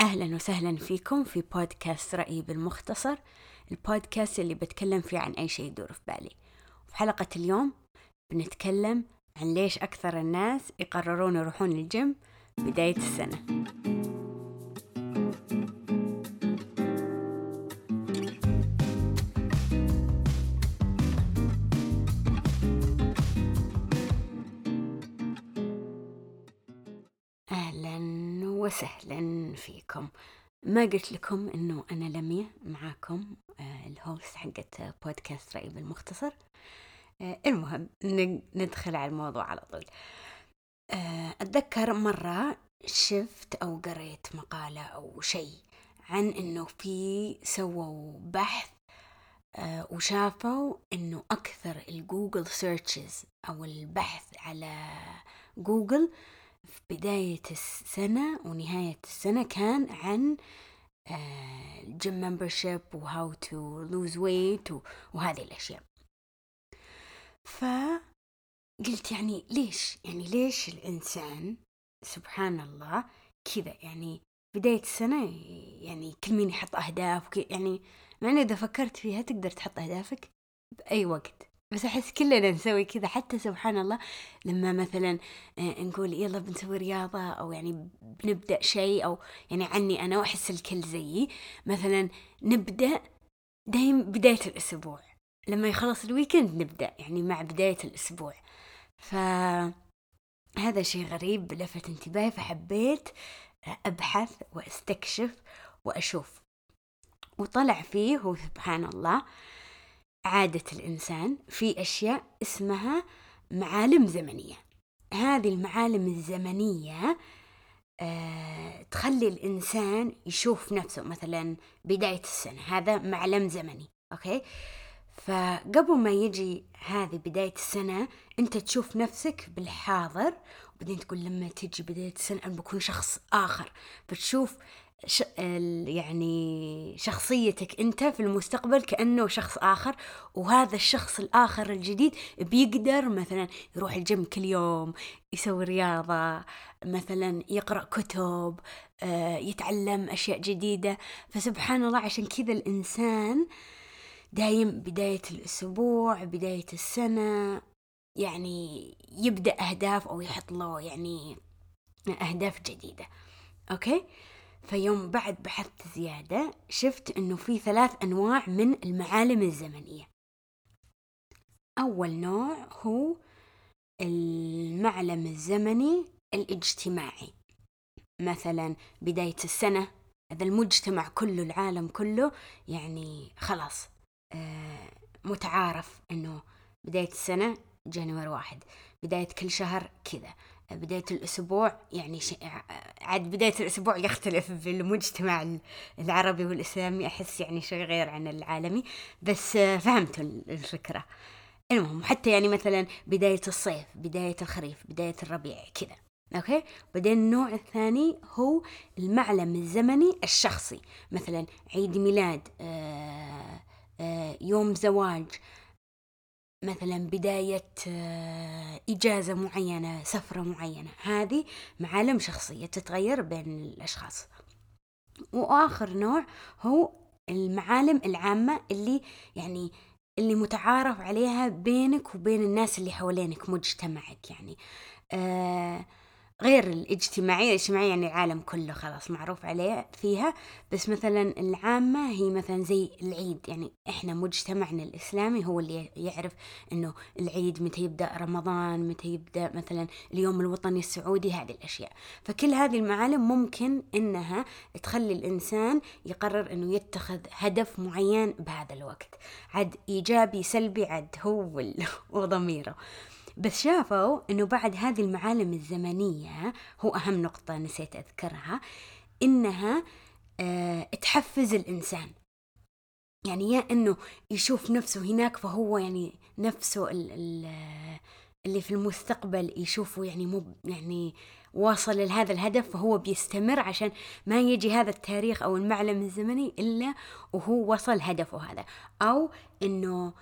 أهلا وسهلا فيكم في بودكاست رأيي بالمختصر البودكاست اللي بتكلم فيه عن أي شيء يدور في بالي. في حلقة اليوم بنتكلم عن ليش أكثر الناس يقررون يروحون الجيم بداية السنة. وسهلا فيكم. ما قلت لكم إنه أنا لمية معاكم آه، ال host حقت بودكاست رأي بالمختصر آه، المهم ندخل على الموضوع على طول. آه، أتذكر مرة شفت أو قريت مقالة أو شيء عن إنه في سووا بحث آه، وشافوا إنه أكثر ال Google searches أو البحث على جوجل في بداية السنة ونهاية السنة كان عن ال gym membership و how to lose weight وهذه الأشياء. فقلت يعني ليش؟ يعني ليش الإنسان سبحان الله كذا؟ يعني بداية السنة يعني كل مين يحط أهداف يعني مع إذا فكرت فيها تقدر تحط أهدافك بأي وقت. بس أحس كلنا نسوي كذا حتى سبحان الله لما مثلا آه، نقول يلا بنسوي رياضة أو يعني بنبدأ شيء أو يعني عني أنا وأحس الكل زيي مثلا نبدأ دايم بداية الأسبوع. لما يخلص الويكند نبدأ يعني مع بداية الأسبوع. فهذا شيء غريب لفت انتباهي فحبيت أبحث وأستكشف وأشوف. وطلع فيه هو سبحان الله عادة الإنسان في أشياء اسمها معالم زمنية. هذه المعالم الزمنية آه، تخلي الإنسان يشوف نفسه مثلا بداية السنة. هذا معلم زمني أوكي؟ فقبل ما يجي هذه بداية السنة أنت تشوف نفسك بالحاضر وبعدين تقول لما تجي بداية السنة أنا بكون شخص آخر. فتشوف ش... يعني شخصيتك أنت في المستقبل كأنه شخص آخر وهذا الشخص الآخر الجديد بيقدر مثلا يروح الجيم كل يوم يسوي رياضة مثلا يقرأ كتب آه، يتعلم أشياء جديدة. فسبحان الله عشان كذا الإنسان دايم بداية الأسبوع بداية السنة يعني يبدأ أهداف أو يحط له يعني أهداف جديدة. أوكي؟ فيوم بعد بحثت زيادة شفت إنه في ثلاث أنواع من المعالم الزمنية. أول نوع هو المعلم الزمني الاجتماعي. مثلا بداية السنة هذا المجتمع كله العالم كله يعني خلاص آه، متعارف إنه بداية السنة جانوري واحد بداية كل شهر كذا. بداية الأسبوع يعني ش... عاد بداية الأسبوع يختلف بالمجتمع ال- العربي والإسلامي أحس يعني شيء غير عن العالمي بس آه، فهمتوا ال- الفكرة. المهم حتى يعني مثلا بداية الصيف بداية الخريف بداية الربيع كذا أوكي؟ بعدين النوع الثاني هو المعلم الزمني الشخصي. مثلا عيد ميلاد آه آه يوم زواج مثلا بداية آه إجازة معينة سفرة معينة هذه معالم شخصية تتغير بين الأشخاص. وآخر نوع هو المعالم العامة اللي يعني اللي متعارف عليها بينك وبين الناس اللي حوالينك مجتمعك يعني. آه غير الاجتماعية الاجتماعية يعني العالم كله خلاص معروف عليه فيها. بس مثلا العامة هي مثلا زي العيد يعني إحنا مجتمعنا الإسلامي هو اللي يعرف إنه العيد متى يبدأ رمضان متى يبدأ مثلا اليوم الوطني السعودي هذه الأشياء. فكل هذه المعالم ممكن إنها تخلي الإنسان يقرر إنه يتخذ هدف معين بهذا الوقت. عد إيجابي سلبي عد هو وضميره بس شافوا إنه بعد هذه المعالم الزمنية هو أهم نقطة نسيت أذكرها إنها آه تحفز الإنسان. يعني يا إنه يشوف نفسه هناك فهو يعني نفسه ال ال اللي في المستقبل يشوفه يعني مو يعني واصل لهذا الهدف فهو بيستمر عشان ما يجي هذا التاريخ أو المعلم الزمني إلا وهو وصل هدفه هذا. أو إنه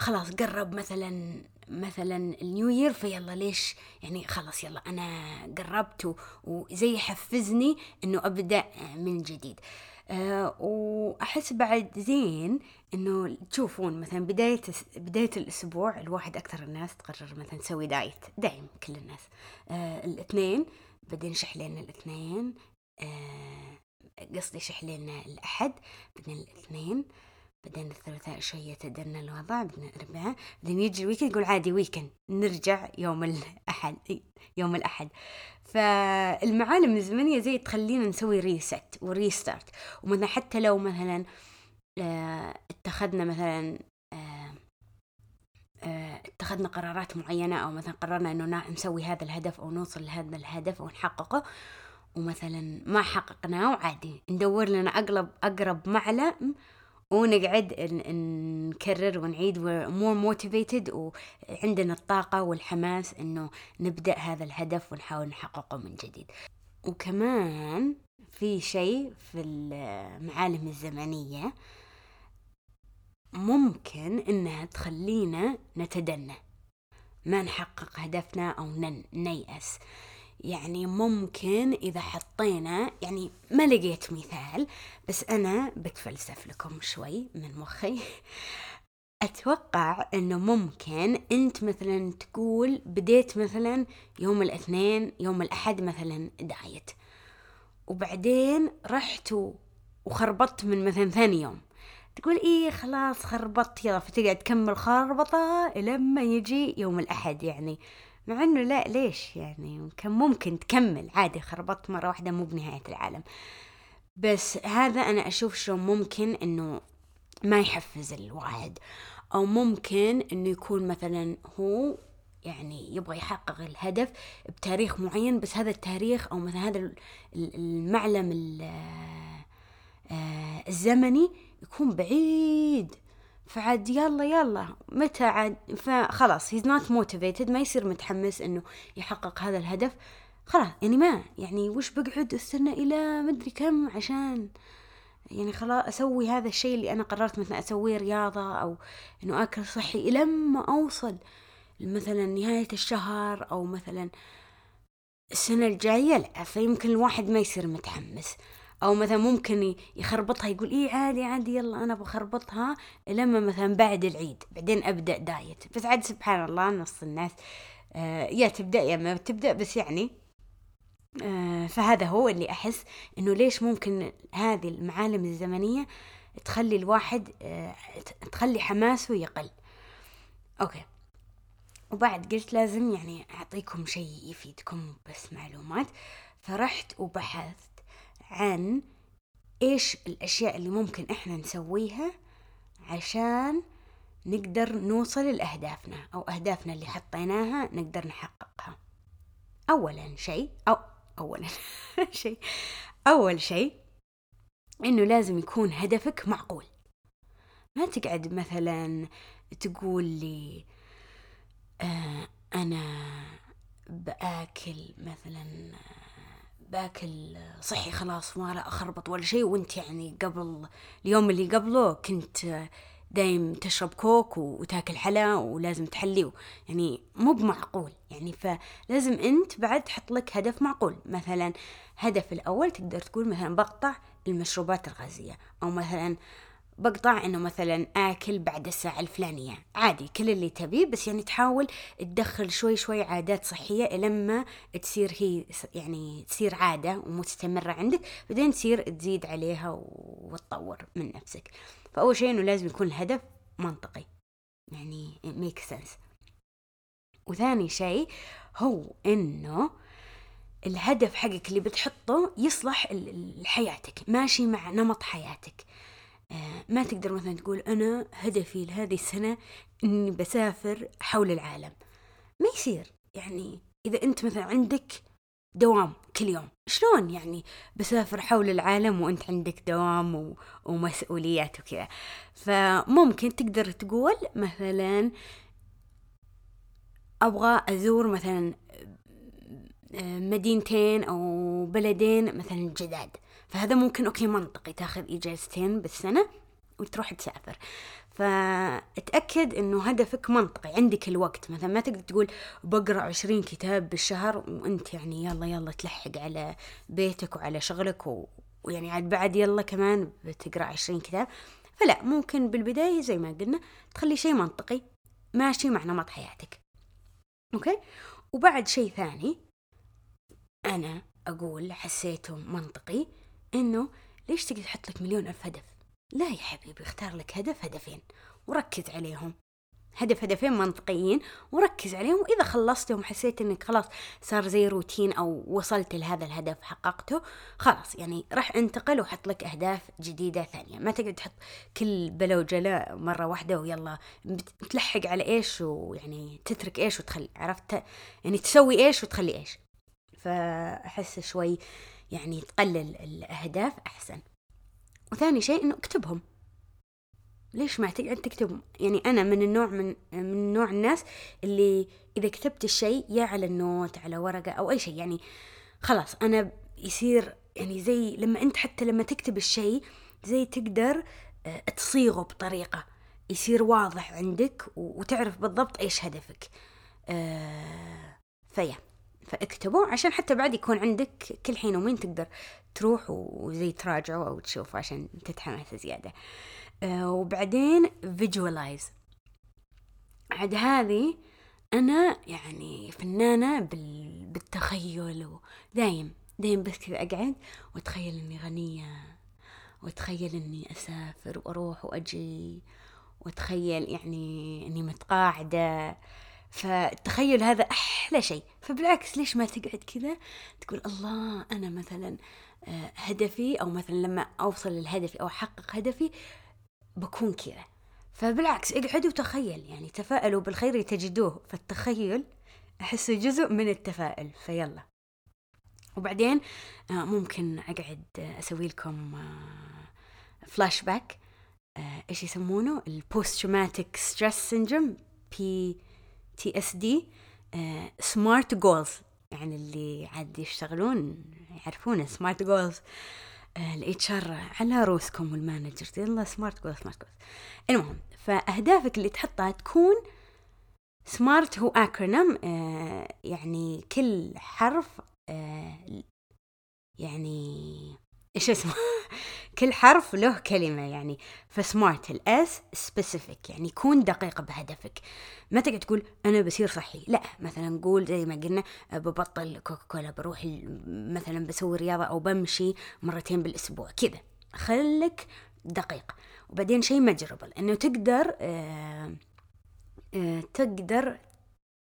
خلاص قرب مثلا مثلا النيو يير فيلا ليش؟ يعني خلاص يلا أنا قربت وزي يحفزني إنه أبدأ من جديد. أه وأحس بعد زين إنه تشوفون مثلا بداية بداية الأسبوع الواحد أكثر الناس تقرر مثلا تسوي دايت دايم كل الناس. أه الإثنين بعدين شحلين الإثنين. أه قصدي شحلين الأحد بعدين الإثنين. بعدين الثلاثاء شوية يتدنى الوضع بعدين الأربعاء بعدين يجي ال weekend يقول عادي weekend نرجع يوم الأحد يوم الأحد. فالمعالم الزمنية زي تخلينا نسوي reset و restart ومثلا حتى لو مثلا آه اتخذنا مثلا آه آه اتخذنا قرارات معينة أو مثلا قررنا إنه نسوي هذا الهدف أو نوصل لهذا الهدف أو نحققه ومثلا ما حققناه عادي. ندور لنا أقرب أقرب معلم ونقعد نكرر ونعيد more motivated وعندنا الطاقة والحماس إنه نبدأ هذا الهدف ونحاول نحققه من جديد. وكمان في شيء في المعالم الزمنية ممكن إنها تخلينا نتدنى. ما نحقق هدفنا أو نيأس. يعني ممكن إذا حطينا يعني ما لقيت مثال بس أنا بتفلسف لكم شوي من مخي. أتوقع أنه ممكن أنت مثلا تقول بديت مثلا يوم الاثنين يوم الأحد مثلا دايت. وبعدين رحت وخربطت من مثلا ثاني يوم. تقول إيه خلاص خربطت يلا فتقعد تكمل خربطة لما يجي يوم الأحد يعني. مع إنه لا ليش يعني؟ كان ممكن تكمل. عادي خربطت مرة واحدة مو بنهاية العالم. بس هذا أنا أشوف شلون ممكن إنه ما يحفز الواحد. أو ممكن إنه يكون مثلا هو يعني يبغى يحقق الهدف بتاريخ معين بس هذا التاريخ أو مثلا هذا المعلم آه، الزمني يكون بعيد. فعاد يلا يلا متى عاد؟ فخلاص he's not motivated ما يصير متحمس إنه يحقق هذا الهدف. خلاص يعني ما يعني وش بقعد استنى إلى مدري كم عشان يعني خلاص أسوي هذا الشيء اللي أنا قررت مثلا أسويه رياضة أو إنه أكل صحي لما أوصل مثلا نهاية الشهر أو مثلا السنة الجاية لا فيمكن الواحد ما يصير متحمس. أو مثلا ممكن يخربطها يقول إيه عادي عادي يلا أنا بخربطها لما مثلا بعد العيد بعدين أبدأ دايت. بس عاد سبحان الله نص الناس آه يا تبدأ يا ما تبدا بس يعني آه فهذا هو اللي أحس إنه ليش ممكن هذه المعالم الزمنية تخلي الواحد آه تخلي حماسه يقل. أوكي. وبعد قلت لازم يعني أعطيكم شيء يفيدكم بس معلومات. فرحت وبحثت عن إيش الأشياء اللي ممكن إحنا نسويها عشان نقدر نوصل لأهدافنا أو أهدافنا اللي حطيناها نقدر نحققها. اولا شيء أو اولا شيء أول شيء إنه لازم يكون هدفك معقول. ما تقعد مثلا تقول لي آه أنا بآكل مثلا باكل صحي خلاص ما لا أخربط ولا شيء. وأنت يعني قبل اليوم اللي قبله كنت دايم تشرب كوك وتاكل حلا ولازم تحلي يعني مو بمعقول. يعني فلازم أنت بعد تحط لك هدف معقول. مثلا هدف الأول تقدر تقول مثلا بقطع المشروبات الغازية. أو مثلا بقطع إنه مثلا آكل بعد الساعة الفلانية. عادي كل اللي تبيه بس يعني تحاول تدخل شوي شوي عادات صحية لما تصير هي يعني تصير عادة ومستمرة عندك بعدين تصير تزيد عليها وتطور من نفسك. فأول شيء إنه لازم يكون الهدف منطقي. يعني ميك سنس وثاني شيء هو إنه الهدف حقك اللي بتحطه يصلح لحياتك ماشي مع نمط حياتك. ما تقدر مثلا تقول أنا هدفي لهذه السنة إني بسافر حول العالم. ما يصير. يعني إذا أنت مثلا عندك دوام كل يوم شلون يعني بسافر حول العالم وأنت عندك دوام و... ومسؤوليات وكذا؟ فممكن تقدر تقول مثلا أبغى أزور مثلا آه، مدينتين أو بلدين مثلا جداد. فهذا ممكن أوكي منطقي. تاخذ إجازتين بالسنة وتروح تسافر. فتأكد إنه هدفك منطقي عندك الوقت. مثلا ما تقدر تقول بقرأ عشرين كتاب بالشهر وأنت يعني يلا يلا تلحق على بيتك وعلى شغلك و... ويعني عاد بعد يلا كمان بتقرأ عشرين كتاب. فلا ممكن بالبداية زي ما قلنا تخلي شيء منطقي. ماشي مع نمط حياتك. أوكي؟ وبعد شيء ثاني أنا أقول حسيته منطقي. إنه ليش تقدر تحط لك مليون ألف هدف؟ لا يا حبيبي اختار لك هدف هدفين وركز عليهم. هدف هدفين منطقيين وركز عليهم وإذا خلصتهم حسيت إنك خلاص صار زي روتين أو وصلت لهذا الهدف حققته خلاص يعني راح انتقل وحط لك أهداف جديدة ثانية. ما تقعد تحط كل بلا وجلاء مرة واحدة ويلا تلحق على إيش ويعني تترك إيش وتخلي عرفت؟ يعني تسوي إيش وتخلي إيش. فأحس شوي يعني تقلل الأهداف أحسن. وثاني شيء إنه اكتبهم. ليش ما تقعد تكتب؟ يعني أنا من النوع من من نوع الناس اللي إذا كتبت الشيء يا على النوت على ورقة أو أي شيء. يعني خلاص أنا يصير يعني زي لما أنت حتى لما تكتب الشيء زي تقدر آه، تصيغه بطريقة. يصير واضح عندك وتعرف بالضبط إيش هدفك. آه، فيا. فاكتبوا عشان حتى بعد يكون عندك كل حين ومين تقدر تروح وزي تراجعه أو تشوف عشان تتحمس زيادة. آه، وبعدين فيجوالايز عاد هذه أنا يعني فنانة بالتخيل ودايم دايم بس كذا أقعد وأتخيل إني غنية وأتخيل إني أسافر وأروح وأجي وأتخيل يعني إني متقاعدة. فالتخيل هذا أحلى شيء. فبالعكس ليش ما تقعد كذا؟ تقول الله أنا مثلا آه، هدفي أو مثلا لما أوصل للهدف أو أحقق هدفي بكون كذا. فبالعكس اقعدوا وتخيل يعني تفائلوا بالخير تجدوه. فالتخيل أحسه جزء من التفاؤل فيلا. وبعدين آه، ممكن أقعد أسوي لكم فلاش باك إيش يسمونه؟ ال post traumatic stress syndrome P TSD smart goals يعني اللي عاد يشتغلون يعرفون سمارت جولز الاتش ار على روسكم وال manager. يلا smart goal smart goal المهم فأهدافك اللي تحطها تكون smart هو acronym آه يعني كل حرف آه يعني إيش اسمه؟ كل حرف له كلمة يعني. فسمارت الأس سبيسيفيك يعني كون دقيق بهدفك. ما تقعد تقول أنا بصير صحي. لا مثلا قول زي ما قلنا ببطل كوكا كولا بروح مثلا بسوي رياضة أو بمشي مرتين بالأسبوع. كذا. خلك دقيق. وبعدين شيء مجربل إنه تقدر آه آه تقدر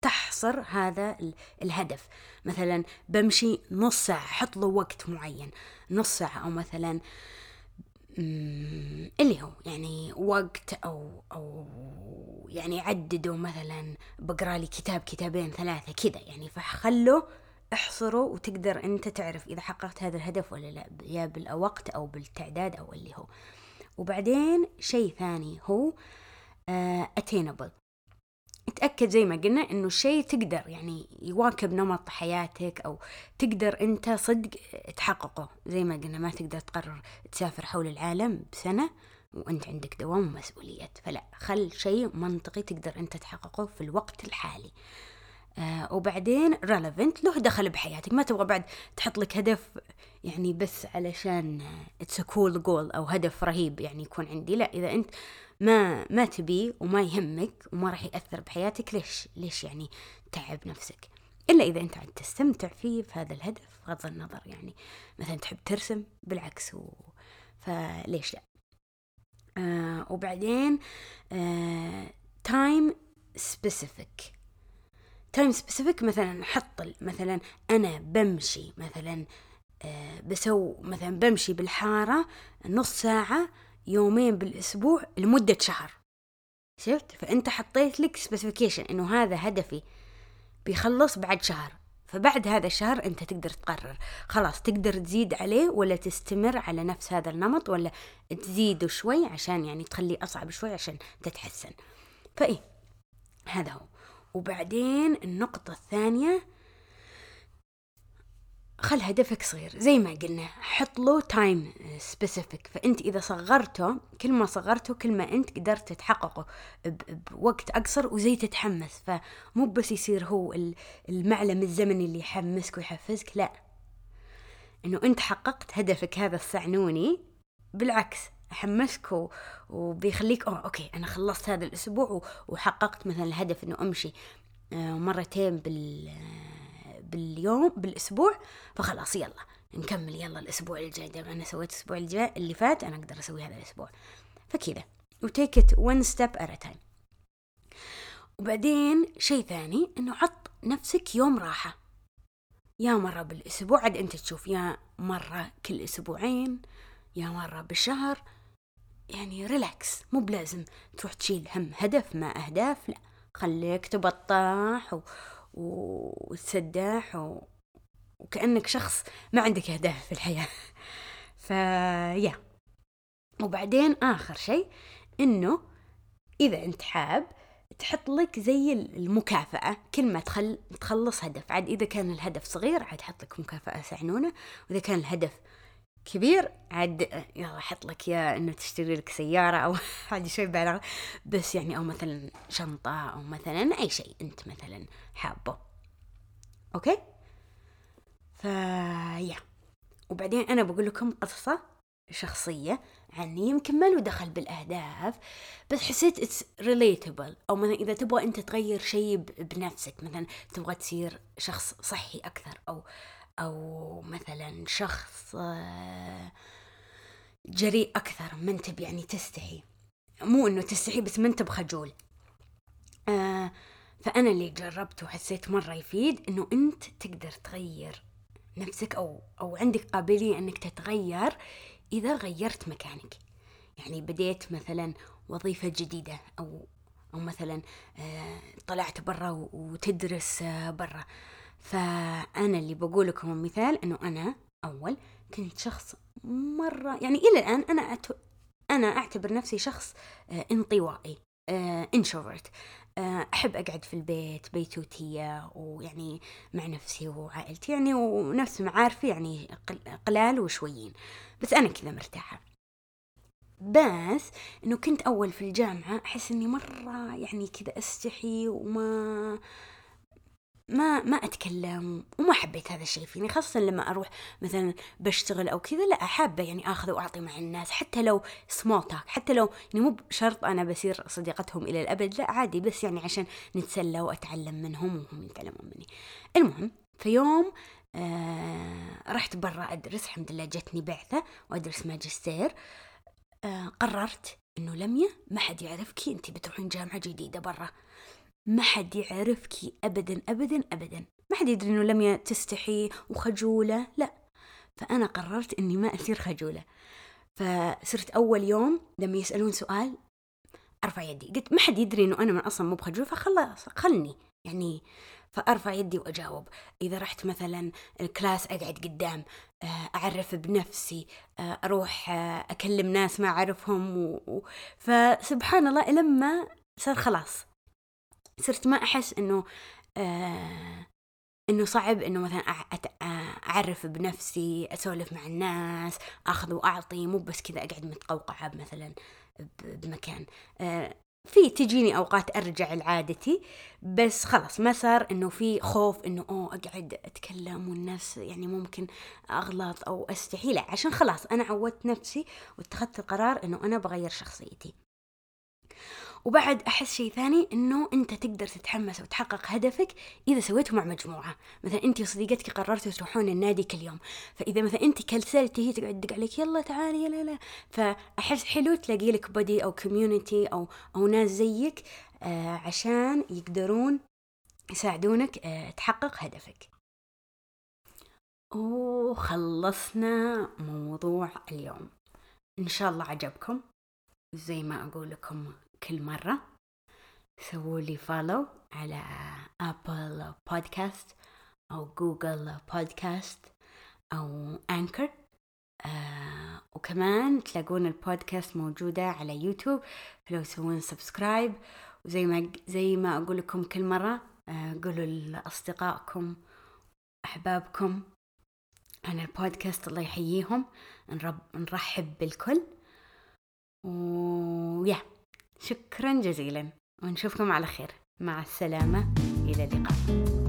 تحصر هذا الهدف. مثلا بمشي نص ساعة حط له وقت معين نص ساعة أو مثلا اللي هو يعني وقت أو أو يعني عددوا مثلا بقرأ لي كتاب كتابين ثلاثة كذا يعني. فخلوا احصره وتقدر أنت تعرف إذا حققت هذا الهدف ولا لا يا بالوقت أو بالتعداد أو اللي هو. وبعدين شيء ثاني هو uh, attainable. اتأكد زي ما قلنا إنه الشيء تقدر يعني يواكب نمط حياتك أو تقدر أنت صدق تحققه. زي ما قلنا ما تقدر تقرر تسافر حول العالم بسنة وأنت عندك دوام ومسؤوليات. فلا خل شيء منطقي تقدر أنت تحققه في الوقت الحالي. آه وبعدين relevant له دخل بحياتك. ما تبغى بعد تحط لك هدف يعني بس علشان it's cool goal أو هدف رهيب يعني يكون عندي. لا إذا أنت ما ما تبيه وما يهمك وما راح يأثر بحياتك ليش؟ ليش يعني تعب نفسك؟ إلا إذا أنت عاد تستمتع فيه في هذا الهدف بغض النظر يعني مثلا تحب ترسم بالعكس و... فليش لا؟ آه وبعدين time specific time specific مثلا حط مثلا أنا بمشي مثلا آه بسو مثلا بمشي بالحارة نص ساعة يومين بالأسبوع لمدة شهر. شفت؟ فأنت حطيت لك specification إنه هذا هدفي بيخلص بعد شهر. فبعد هذا الشهر أنت تقدر تقرر. خلاص تقدر تزيد عليه ولا تستمر على نفس هذا النمط ولا تزيده شوي عشان يعني تخليه أصعب شوي عشان تتحسن. فإيه هذا هو. وبعدين النقطة الثانية خل هدفك صغير. زي ما قلنا حط له time specific فأنت إذا صغرته كل ما صغرته كل ما أنت قدرت تحققه بوقت أقصر وزي تتحمس. فمو بس يصير هو العامل الزمني اللي يحمسك ويحفزك لا. إنه أنت حققت هدفك هذا الصغنوني بالعكس حمسك وبيخليك oh okay أنا خلصت هذا الأسبوع وحققت مثلا الهدف إنه أمشي آه، مرتين بال باليوم بالأسبوع فخلاص يلا نكمل يلا الأسبوع الجاي. دام أنا سويت الأسبوع الجاي اللي فات أنا أقدر أسوي هذا الأسبوع. فكذا. و take it step at a time. وبعدين شيء ثاني إنه حط نفسك يوم راحة. يا مرة بالأسبوع عاد أنت تشوف يا مرة كل أسبوعين يا مرة بالشهر. يعني relax مو بلازم تروح تشيل هم هدف ما أهداف لا. خليك تبطح و... وتسدح و... وكأنك شخص ما عندك أهداف في الحياة. فيا وبعدين آخر شيء إنه إذا أنت حاب تحط لك زي المكافأة. كل ما تخل... تخلص هدف عاد إذا كان الهدف صغير عاد حط لك مكافأة سعنونة وإذا كان الهدف كبير عاد يلا حط لك يا انه تشتري لك سيارة أو هذه شوي بالغ بس يعني أو مثلا شنطة أو مثلا أي شيء أنت مثلا حابه. okay؟ ف yeah وبعدين أنا بقول لكم قصة شخصية عني يمكن ما له دخل بالأهداف بس حسيت it's relatable أو مثلا إذا تبغى أنت تغير شيء بنفسك مثلا تبغى تصير شخص صحي أكثر أو أو مثلا شخص آه، جريء أكثر ما أنت يعني تستحي مو إنه تستحي بس ما أنت بخجول آه فأنا اللي جربته وحسيت مرة يفيد إنه أنت تقدر تغير نفسك أو أو عندك قابلية إنك تتغير إذا غيرت مكانك. يعني بديت مثلا وظيفة جديدة أو أو مثلا آه طلعت برا وتدرس برا. فأنا اللي بقول لكم مثال إنه أنا أول كنت شخص مرة يعني إلى الآن أنا أت... أنا أعتبر نفسي شخص آه انطوائي آه انشوفرت آه أحب أقعد في البيت بيتوتية ويعني مع نفسي وعائلتي يعني ونفس معارفي يعني قلال وشويين بس أنا كذا مرتاحة. بس إنه كنت أول في الجامعة أحس إني مرة يعني كذا أستحي وما ما ما أتكلم وما حبيت هذا الشيء فيني خاصة لما أروح مثلا بشتغل أو كذا لا حابه يعني اخذ واعطي مع الناس حتى لو سمول توك حتى لو يعني مو بشرط أنا بصير صديقتهم إلى الأبد لا عادي بس يعني عشان نتسلى وأتعلم منهم وهم يتعلمون مني. المهم في يوم آه رحت برا أدرس الحمد لله جتني بعثة وأدرس ماجستير آه قررت إنه لميا ما حد يعرفك أنت بتروحين جامعة جديدة برا. ما حد يعرفك أبدا أبدا أبدا. ما حد يدري إنه لميا تستحي وخجولة لا. فأنا قررت إني ما أصير خجولة. فصرت أول يوم لما يسألون سؤال أرفع يدي. قلت ما حد يدري إنه أنا من أصلا مو بخجول فخلاص خلني. يعني فأرفع يدي وأجاوب. إذا رحت مثلا الكلاس أقعد قدام آه، أعرف بنفسي آه، أروح آه، أكلم ناس ما أعرفهم و... فسبحان الله لما صار خلاص. صرت ما أحس إنه آه إنه صعب إنه مثلا أعرف بنفسي أسولف مع الناس أخذ وأعطي مو بس كذا أقعد متقوقعة مثلا بمكان. آه في تجيني أوقات أرجع لعادتي بس خلاص ما صار إنه في خوف إنه أوه أقعد أتكلم والناس يعني ممكن أغلط أو أستحي. لا عشان خلاص أنا عودت نفسي واتخذت القرار إنه أنا بغير شخصيتي. وبعد أحس شيء ثاني إنه أنت تقدر تتحمس وتحقق هدفك إذا سويته مع مجموعة. مثلا أنت وصديقتك قررتوا تروحون النادي كل يوم. فإذا مثلا أنت كسلتي هي تقعد تدق عليك يلا تعالي يلا لا فأحس حلو تلاقي لك buddy أو community أو أو ناس زيك آه عشان يقدرون يساعدونك آه تحقق هدفك. وخلصنا موضوع اليوم. إن شاء الله عجبكم. زي ما أقول لكم كل مرة سووا لي follow على Apple Podcast أو Google Podcast أو Anchor آه وكمان تلاقون البودكاست موجودة على يوتيوب فلو تسوون subscribe وزي ما زي ما أقول لكم كل مرة آه قولوا لأصدقائكم أحبابكم عن البودكاست الله يحييهم. نرحب بالكل. ويا شكرا جزيلا. ونشوفكم على خير. مع السلامة. إلى اللقاء.